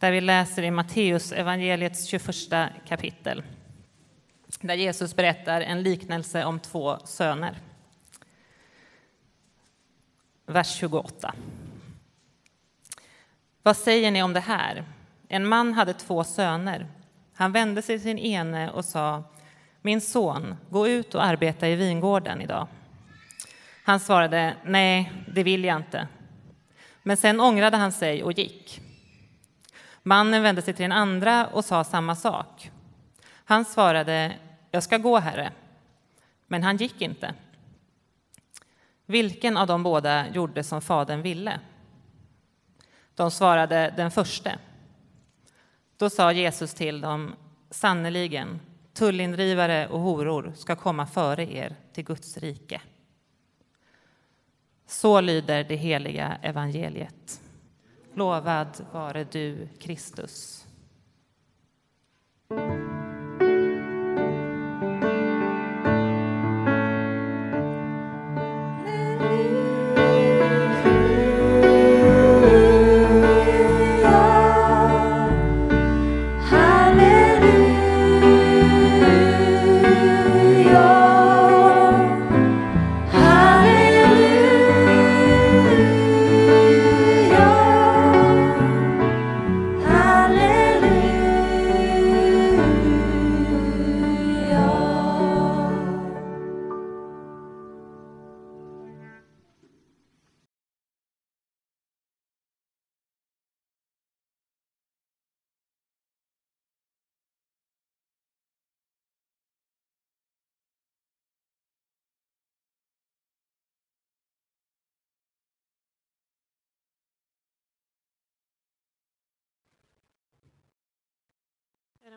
där vi läser i Matteus evangeliets 21 kapitel där Jesus berättar en liknelse om två söner. Vers 28. Vad säger ni om det här? En man hade två söner. Han vände sig till sin ene och sa Min son, gå ut och arbeta i vingården idag. Han svarade Nej, det vill jag inte. Men sen ångrade han sig och gick. Mannen vände sig till den andra och sa samma sak. Han svarade Jag ska gå, herre. Men han gick inte. Vilken av de båda gjorde som fadern ville? De svarade den förste. Då sa Jesus till dem, sannerligen, tullindrivare och horor ska komma före er till Guds rike. Så lyder det heliga evangeliet. Lovad vare du, Kristus.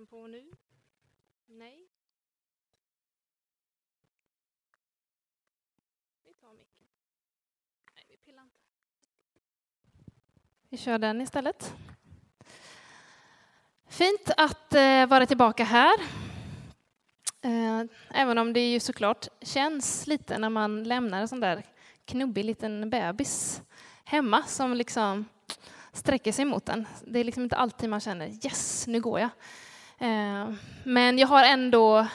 Den på nu? Nej. Vi tar micken. Nej, vi pillar inte. Vi kör den istället. Fint att eh, vara tillbaka här. Eh, även om det ju såklart känns lite när man lämnar en sån där knubbig liten bebis hemma som liksom sträcker sig mot en. Det är liksom inte alltid man känner yes, nu går jag. Eh, men jag har ändå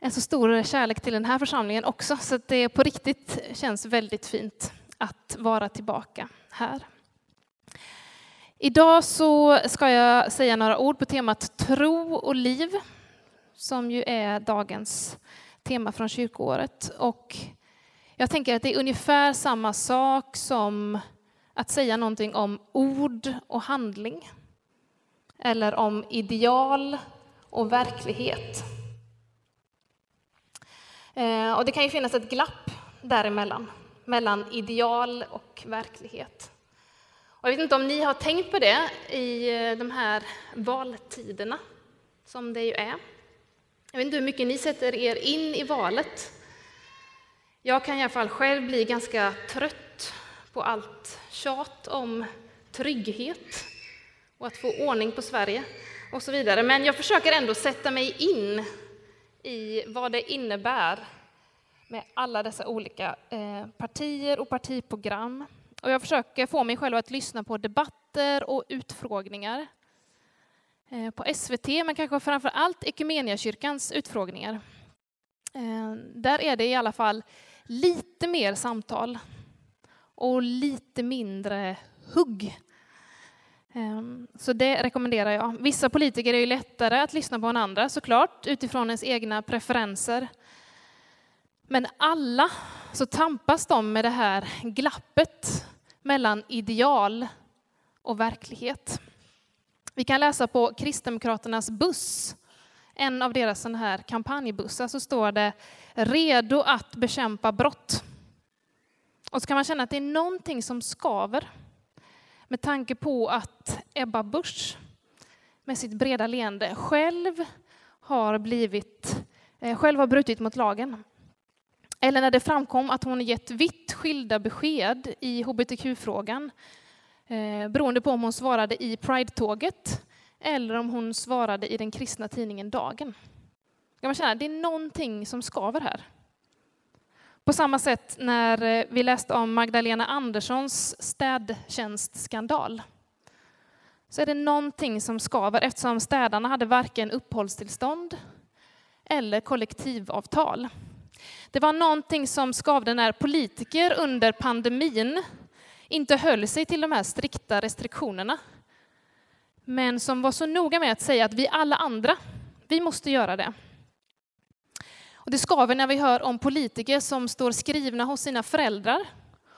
en så stor kärlek till den här församlingen också, så det på riktigt känns väldigt fint att vara tillbaka här. Idag så ska jag säga några ord på temat tro och liv, som ju är dagens tema från kyrkoåret. Och jag tänker att det är ungefär samma sak som att säga någonting om ord och handling eller om ideal och verklighet. Eh, och det kan ju finnas ett glapp däremellan, mellan ideal och verklighet. Och jag vet inte om ni har tänkt på det i eh, de här valtiderna, som det ju är. Jag vet inte hur mycket ni sätter er in i valet. Jag kan i alla fall själv bli ganska trött på allt tjat om trygghet och att få ordning på Sverige och så vidare. Men jag försöker ändå sätta mig in i vad det innebär med alla dessa olika eh, partier och partiprogram. Och jag försöker få mig själv att lyssna på debatter och utfrågningar eh, på SVT, men kanske framför allt Ekumeniakyrkans utfrågningar. Eh, där är det i alla fall lite mer samtal och lite mindre hugg Ehm, så det rekommenderar jag. Vissa politiker är ju lättare att lyssna på än andra såklart, utifrån ens egna preferenser. Men alla så tampas de med det här glappet mellan ideal och verklighet. Vi kan läsa på Kristdemokraternas buss, en av deras sån här kampanjbussar, så står det redo att bekämpa brott. Och så kan man känna att det är någonting som skaver med tanke på att Ebba Busch med sitt breda leende själv har blivit, eh, själv har brutit mot lagen. Eller när det framkom att hon gett vitt skilda besked i hbtq-frågan eh, beroende på om hon svarade i Pride-tåget eller om hon svarade i den kristna tidningen Dagen. Jag känna, det är någonting som skaver här. På samma sätt när eh, vi läste om Magdalena Anderssons städtjänstskandal så är det någonting som skaver eftersom städarna hade varken uppehållstillstånd eller kollektivavtal. Det var någonting som skavde när politiker under pandemin inte höll sig till de här strikta restriktionerna. Men som var så noga med att säga att vi alla andra, vi måste göra det. Och det skaver när vi hör om politiker som står skrivna hos sina föräldrar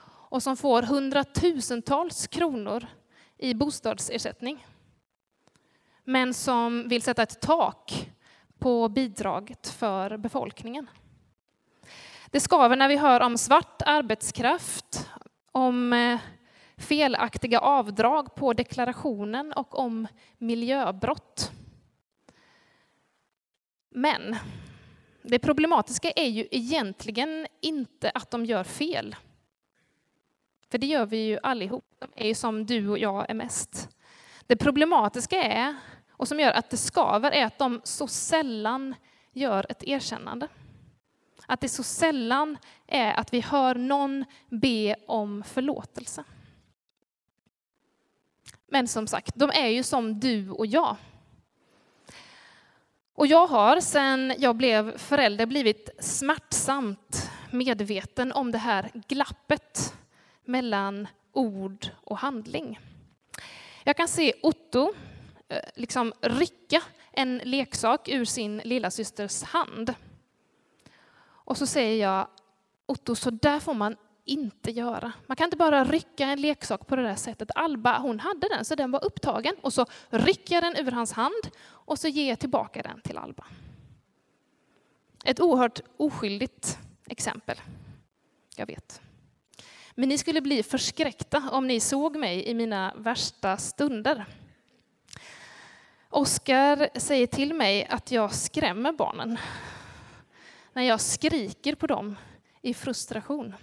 och som får hundratusentals kronor i bostadsersättning. Men som vill sätta ett tak på bidraget för befolkningen. Det skaver när vi hör om svart arbetskraft, om eh, felaktiga avdrag på deklarationen och om miljöbrott. Men det problematiska är ju egentligen inte att de gör fel. För det gör vi ju allihop. De är ju som du och jag är mest. Det problematiska är, och som gör att det skaver, är att de så sällan gör ett erkännande. Att det så sällan är att vi hör någon be om förlåtelse. Men som sagt, de är ju som du och jag. Och jag har sedan jag blev förälder blivit smärtsamt medveten om det här glappet mellan ord och handling. Jag kan se Otto eh, liksom rycka en leksak ur sin lilla systers hand. Och så säger jag, Otto, så där får man inte göra. Man kan inte bara rycka en leksak på det där sättet. Alba, hon hade den, så den var upptagen. Och så rycker jag den ur hans hand och så ger jag tillbaka den till Alba. Ett oerhört oskyldigt exempel. Jag vet. Men ni skulle bli förskräckta om ni såg mig i mina värsta stunder. Oskar säger till mig att jag skrämmer barnen när jag skriker på dem i frustration.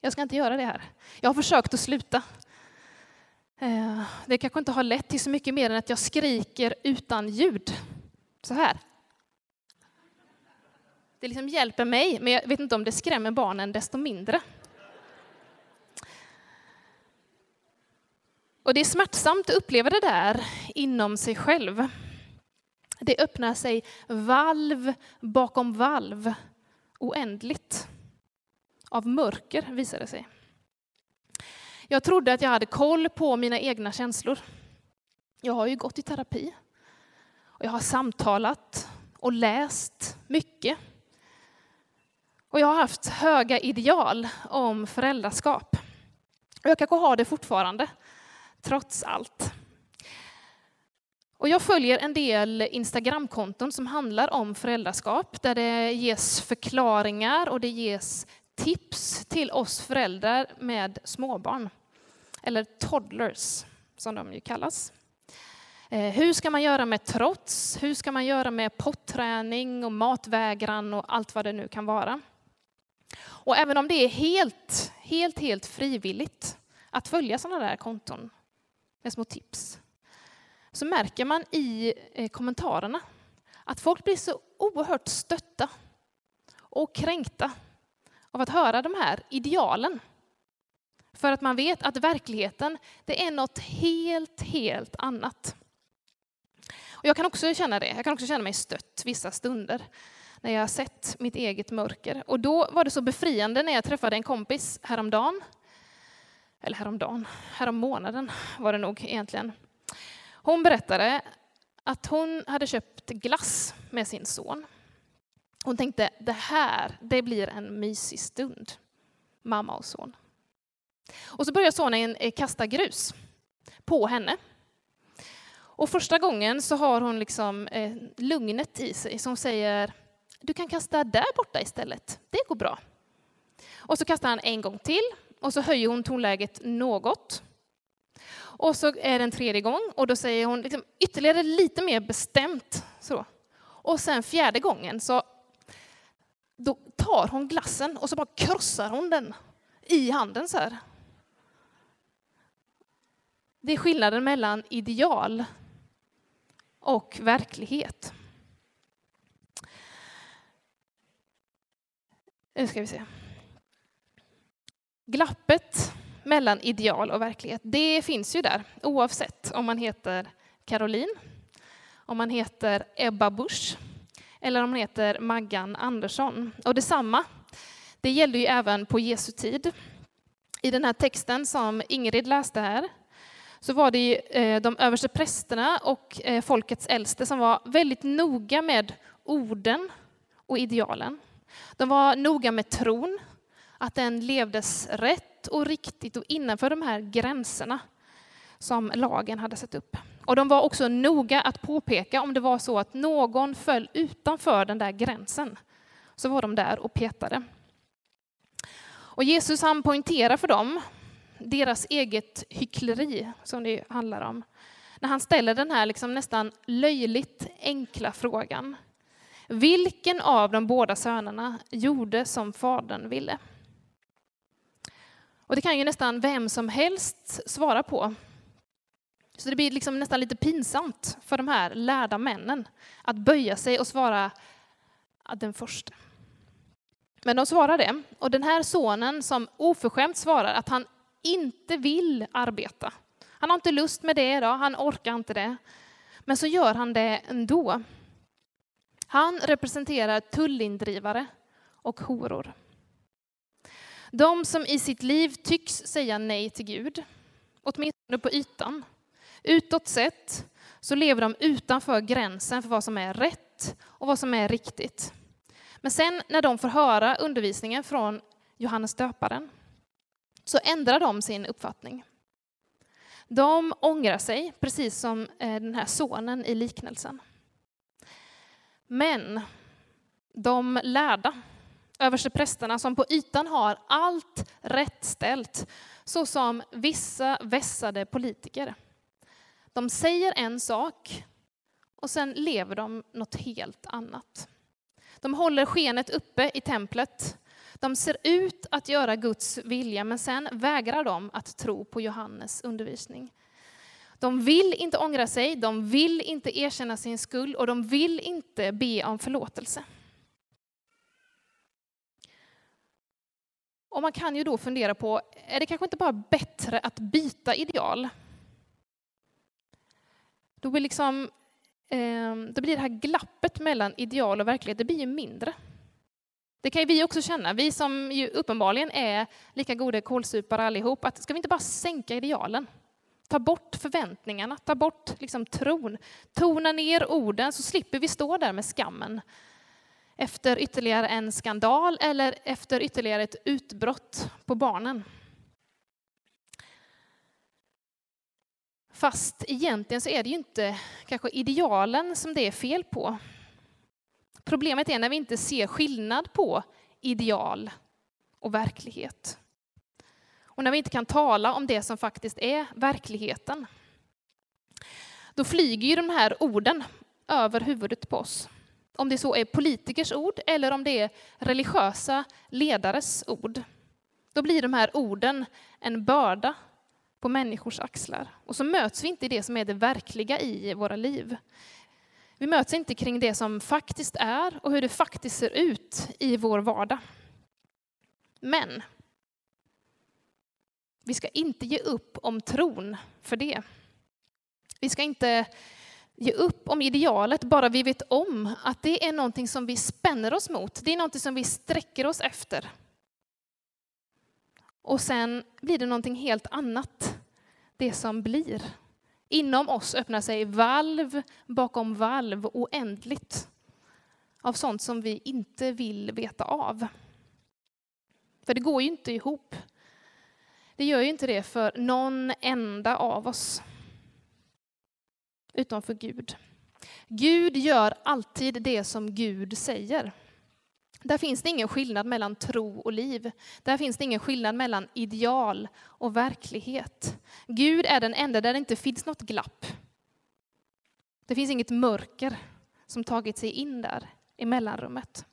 Jag ska inte göra det här. Jag har försökt att sluta. Eh, det kanske inte har lett till så mycket mer än att jag skriker utan ljud. Så här. Det liksom hjälper mig, men jag vet inte om det skrämmer barnen desto mindre. Och det är smärtsamt att uppleva det där inom sig själv. Det öppnar sig valv bakom valv oändligt. Av mörker visade det sig. Jag trodde att jag hade koll på mina egna känslor. Jag har ju gått i terapi. Och jag har samtalat och läst mycket. Och jag har haft höga ideal om föräldraskap. Och jag kanske har det fortfarande, trots allt. Och jag följer en del Instagramkonton som handlar om föräldraskap, där det ges förklaringar och det ges tips till oss föräldrar med småbarn, eller toddlers som de ju kallas. Eh, hur ska man göra med trots? Hur ska man göra med potträning och matvägran och allt vad det nu kan vara? Och även om det är helt, helt, helt frivilligt att följa sådana där konton med små tips, så märker man i eh, kommentarerna att folk blir så oerhört stötta och kränkta av att höra de här idealen. För att man vet att verkligheten, det är något helt, helt annat. Och jag kan också känna det. Jag kan också känna mig stött vissa stunder när jag har sett mitt eget mörker. Och då var det så befriande när jag träffade en kompis häromdagen. Eller häromdagen, härom månaden var det nog egentligen. Hon berättade att hon hade köpt glass med sin son. Hon tänkte, det här, det blir en mysig stund, mamma och son. Och så börjar sonen eh, kasta grus på henne. Och första gången så har hon liksom eh, lugnet i sig, som säger, du kan kasta där borta istället, det går bra. Och så kastar han en gång till, och så höjer hon tonläget något. Och så är det en tredje gång och då säger hon liksom ytterligare lite mer bestämt. Så. Och sen fjärde gången så då tar hon glassen och så bara krossar hon den i handen så här. Det är skillnaden mellan ideal och verklighet. Nu ska vi se. Glappet mellan ideal och verklighet, det finns ju där oavsett om man heter Caroline, om man heter Ebba Busch eller om hon heter Maggan Andersson. Och detsamma, det gällde ju även på Jesu tid. I den här texten som Ingrid läste här så var det eh, de överste prästerna och eh, folkets äldste som var väldigt noga med orden och idealen. De var noga med tron, att den levdes rätt och riktigt och innanför de här gränserna som lagen hade satt upp. Och de var också noga att påpeka om det var så att någon föll utanför den där gränsen, så var de där och petade. Och Jesus han poängterar för dem deras eget hyckleri, som det handlar om, när han ställer den här liksom nästan löjligt enkla frågan. Vilken av de båda sönerna gjorde som fadern ville? Och det kan ju nästan vem som helst svara på. Så det blir liksom nästan lite pinsamt för de här lärda männen att böja sig och svara den första. Men de svarar det. Och den här sonen som oförskämt svarar att han inte vill arbeta. Han har inte lust med det idag, han orkar inte det. Men så gör han det ändå. Han representerar tullindrivare och horor. De som i sitt liv tycks säga nej till Gud, åtminstone på ytan. Utåt sett så lever de utanför gränsen för vad som är rätt och vad som är riktigt. Men sen när de får höra undervisningen från Johannes döparen så ändrar de sin uppfattning. De ångrar sig, precis som eh, den här sonen i liknelsen. Men de lärda, översteprästerna som på ytan har allt rätt ställt, såsom vissa vässade politiker. De säger en sak och sen lever de något helt annat. De håller skenet uppe i templet. De ser ut att göra Guds vilja, men sen vägrar de att tro på Johannes undervisning. De vill inte ångra sig, de vill inte erkänna sin skuld och de vill inte be om förlåtelse. Och man kan ju då fundera på, är det kanske inte bara bättre att byta ideal? Då blir, liksom, eh, då blir det här glappet mellan ideal och verklighet, det blir ju mindre. Det kan ju vi också känna, vi som ju uppenbarligen är lika goda kålsupare allihop, att ska vi inte bara sänka idealen? Ta bort förväntningarna, ta bort liksom tron, tona ner orden så slipper vi stå där med skammen efter ytterligare en skandal eller efter ytterligare ett utbrott på barnen. Fast egentligen så är det ju inte kanske idealen som det är fel på. Problemet är när vi inte ser skillnad på ideal och verklighet. Och när vi inte kan tala om det som faktiskt är verkligheten. Då flyger ju de här orden över huvudet på oss. Om det så är politikers ord eller om det är religiösa ledares ord. Då blir de här orden en börda på människors axlar. Och så möts vi inte i det som är det verkliga i våra liv. Vi möts inte kring det som faktiskt är och hur det faktiskt ser ut i vår vardag. Men vi ska inte ge upp om tron för det. Vi ska inte ge upp om idealet bara vi vet om att det är någonting som vi spänner oss mot. Det är någonting som vi sträcker oss efter. Och sen blir det någonting helt annat, det som blir. Inom oss öppnar sig valv bakom valv oändligt av sånt som vi inte vill veta av. För det går ju inte ihop. Det gör ju inte det för någon enda av oss. Utom för Gud. Gud gör alltid det som Gud säger. Där finns det ingen skillnad mellan tro och liv. Där finns det ingen skillnad mellan ideal och verklighet. Gud är den enda där det inte finns något glapp. Det finns inget mörker som tagit sig in där i mellanrummet.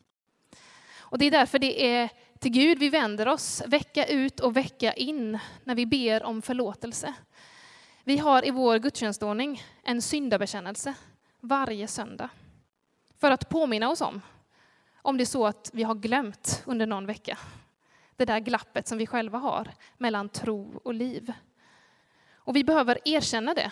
Och det är därför det är till Gud vi vänder oss vecka ut och vecka in när vi ber om förlåtelse. Vi har i vår gudstjänstordning en syndabekännelse varje söndag för att påminna oss om om det är så att vi har glömt under någon vecka. det där glappet som vi själva har mellan tro och liv. Och vi behöver erkänna det.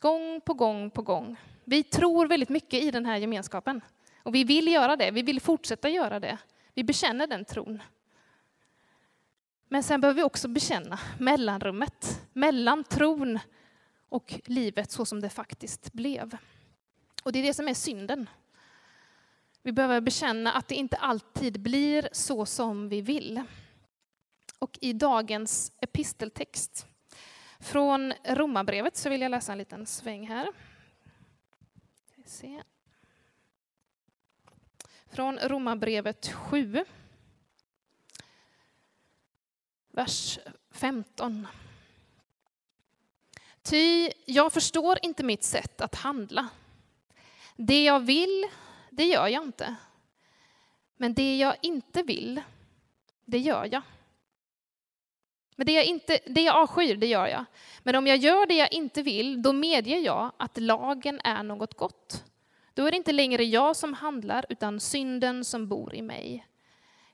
Gång på gång på gång. Vi tror väldigt mycket i den här gemenskapen. Och vi vill göra det, vi vill fortsätta göra det. Vi bekänner den tron. Men sen behöver vi också bekänna mellanrummet mellan tron och livet så som det faktiskt blev. Och det är det som är synden. Vi behöver bekänna att det inte alltid blir så som vi vill. Och i dagens episteltext från Romarbrevet så vill jag läsa en liten sväng här. Från Romarbrevet 7. Vers 15. Ty jag förstår inte mitt sätt att handla. Det jag vill, det gör jag inte. Men det jag inte vill, det gör jag. Men det jag, inte, det jag avskyr, det gör jag. Men om jag gör det jag inte vill, då medger jag att lagen är något gott. Då är det inte längre jag som handlar, utan synden som bor i mig.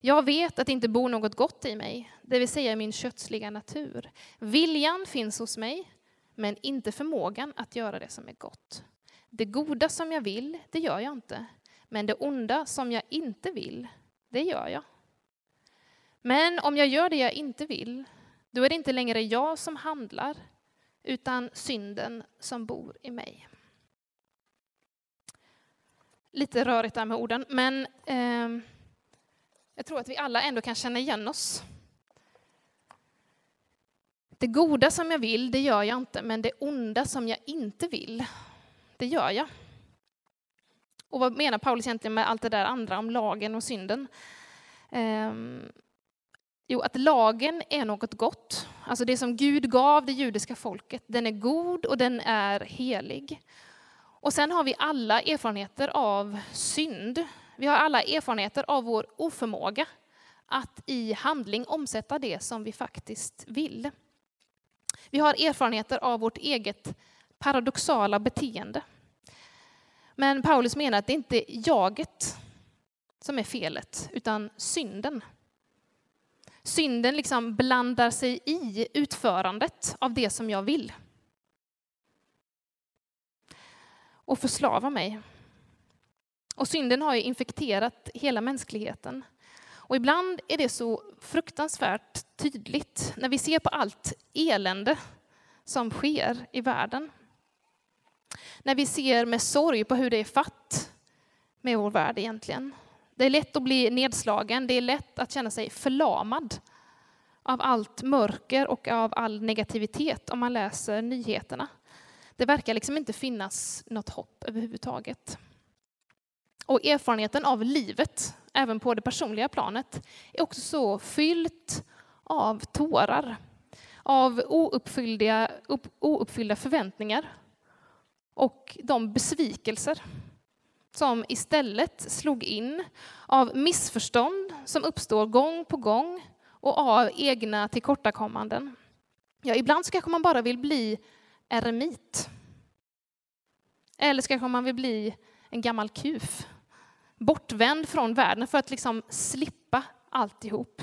Jag vet att det inte bor något gott i mig, det vill säga min kötsliga natur. Viljan finns hos mig, men inte förmågan att göra det som är gott. Det goda som jag vill, det gör jag inte. Men det onda som jag inte vill, det gör jag. Men om jag gör det jag inte vill, då är det inte längre jag som handlar, utan synden som bor i mig. Lite rörigt där med orden, men eh, jag tror att vi alla ändå kan känna igen oss. Det goda som jag vill, det gör jag inte, men det onda som jag inte vill, det gör jag. Och vad menar Paulus egentligen med allt det där andra om lagen och synden? Ehm, jo, att lagen är något gott. Alltså det som Gud gav det judiska folket, den är god och den är helig. Och sen har vi alla erfarenheter av synd. Vi har alla erfarenheter av vår oförmåga att i handling omsätta det som vi faktiskt vill. Vi har erfarenheter av vårt eget paradoxala beteende. Men Paulus menar att det inte är jaget som är felet, utan synden. Synden liksom blandar sig i utförandet av det som jag vill. Och förslavar mig. Och synden har ju infekterat hela mänskligheten. Och ibland är det så fruktansvärt tydligt när vi ser på allt elände som sker i världen. När vi ser med sorg på hur det är fatt med vår värld egentligen. Det är lätt att bli nedslagen, det är lätt att känna sig förlamad av allt mörker och av all negativitet om man läser nyheterna. Det verkar liksom inte finnas något hopp överhuvudtaget. Och erfarenheten av livet, även på det personliga planet, är också så fyllt av tårar, av ouppfyllda, ouppfyllda förväntningar och de besvikelser som istället slog in av missförstånd som uppstår gång på gång och av egna tillkortakommanden. Ja, ibland så kanske man bara vill bli eremit. Eller så kanske man vill bli en gammal kuf. Bortvänd från världen för att liksom slippa alltihop.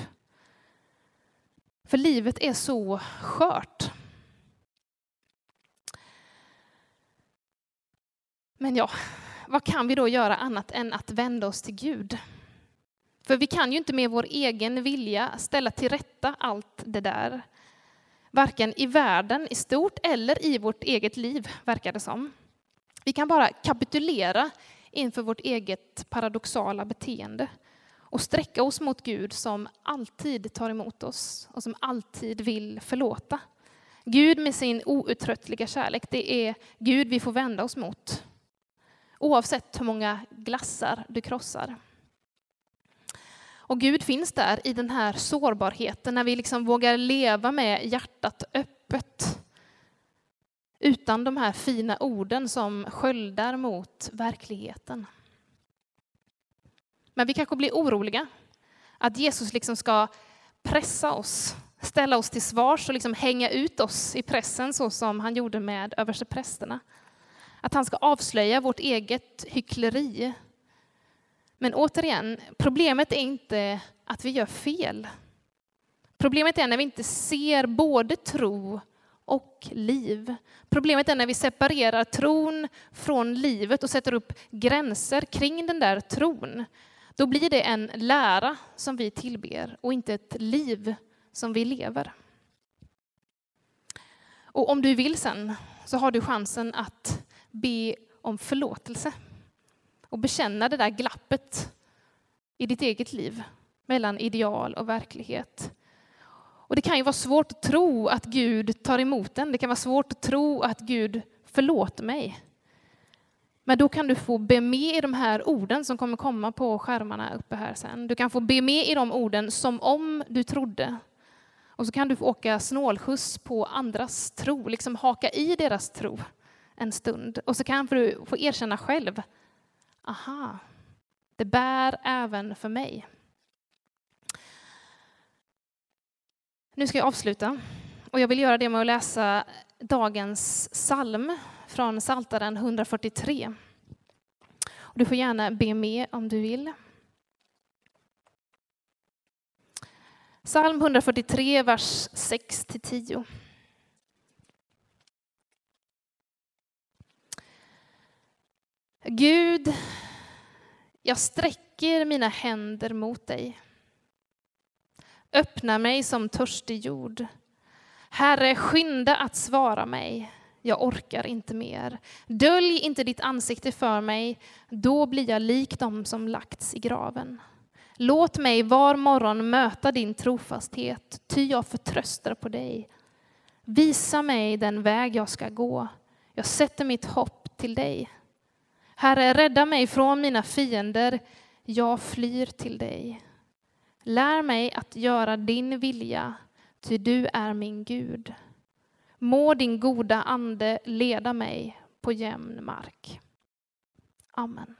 För livet är så skört. Men ja, vad kan vi då göra annat än att vända oss till Gud? För vi kan ju inte med vår egen vilja ställa till rätta allt det där. Varken i världen i stort eller i vårt eget liv, verkar det som. Vi kan bara kapitulera inför vårt eget paradoxala beteende och sträcka oss mot Gud som alltid tar emot oss och som alltid vill förlåta. Gud med sin outtröttliga kärlek, det är Gud vi får vända oss mot. Oavsett hur många glassar du krossar. Och Gud finns där i den här sårbarheten, när vi liksom vågar leva med hjärtat öppet. Utan de här fina orden som sköldar mot verkligheten. Men vi kanske blir oroliga. Att Jesus liksom ska pressa oss, ställa oss till svars och liksom hänga ut oss i pressen så som han gjorde med översteprästerna. Att han ska avslöja vårt eget hyckleri. Men återigen, problemet är inte att vi gör fel. Problemet är när vi inte ser både tro och liv. Problemet är när vi separerar tron från livet och sätter upp gränser kring den där tron. Då blir det en lära som vi tillber och inte ett liv som vi lever. Och om du vill sen så har du chansen att be om förlåtelse och bekänna det där glappet i ditt eget liv mellan ideal och verklighet. Och det kan ju vara svårt att tro att Gud tar emot den. Det kan vara svårt att tro att Gud förlåter mig. Men då kan du få be med i de här orden som kommer komma på skärmarna uppe här sen. Du kan få be med i de orden som om du trodde. Och så kan du få åka snålskjuts på andras tro, liksom haka i deras tro en stund. Och så kan du få erkänna själv, aha, det bär även för mig. Nu ska jag avsluta och jag vill göra det med att läsa dagens psalm från Saltaren 143. Du får gärna be med om du vill. Psalm 143, vers 6-10. Gud, jag sträcker mina händer mot dig. Öppna mig som törstig jord. Herre, skynda att svara mig. Jag orkar inte mer. Dölj inte ditt ansikte för mig, då blir jag lik dem som lagts i graven. Låt mig var morgon möta din trofasthet, ty jag förtröstar på dig. Visa mig den väg jag ska gå. Jag sätter mitt hopp till dig. Herre, rädda mig från mina fiender. Jag flyr till dig. Lär mig att göra din vilja, ty du är min Gud. Må din goda ande leda mig på jämn mark. Amen.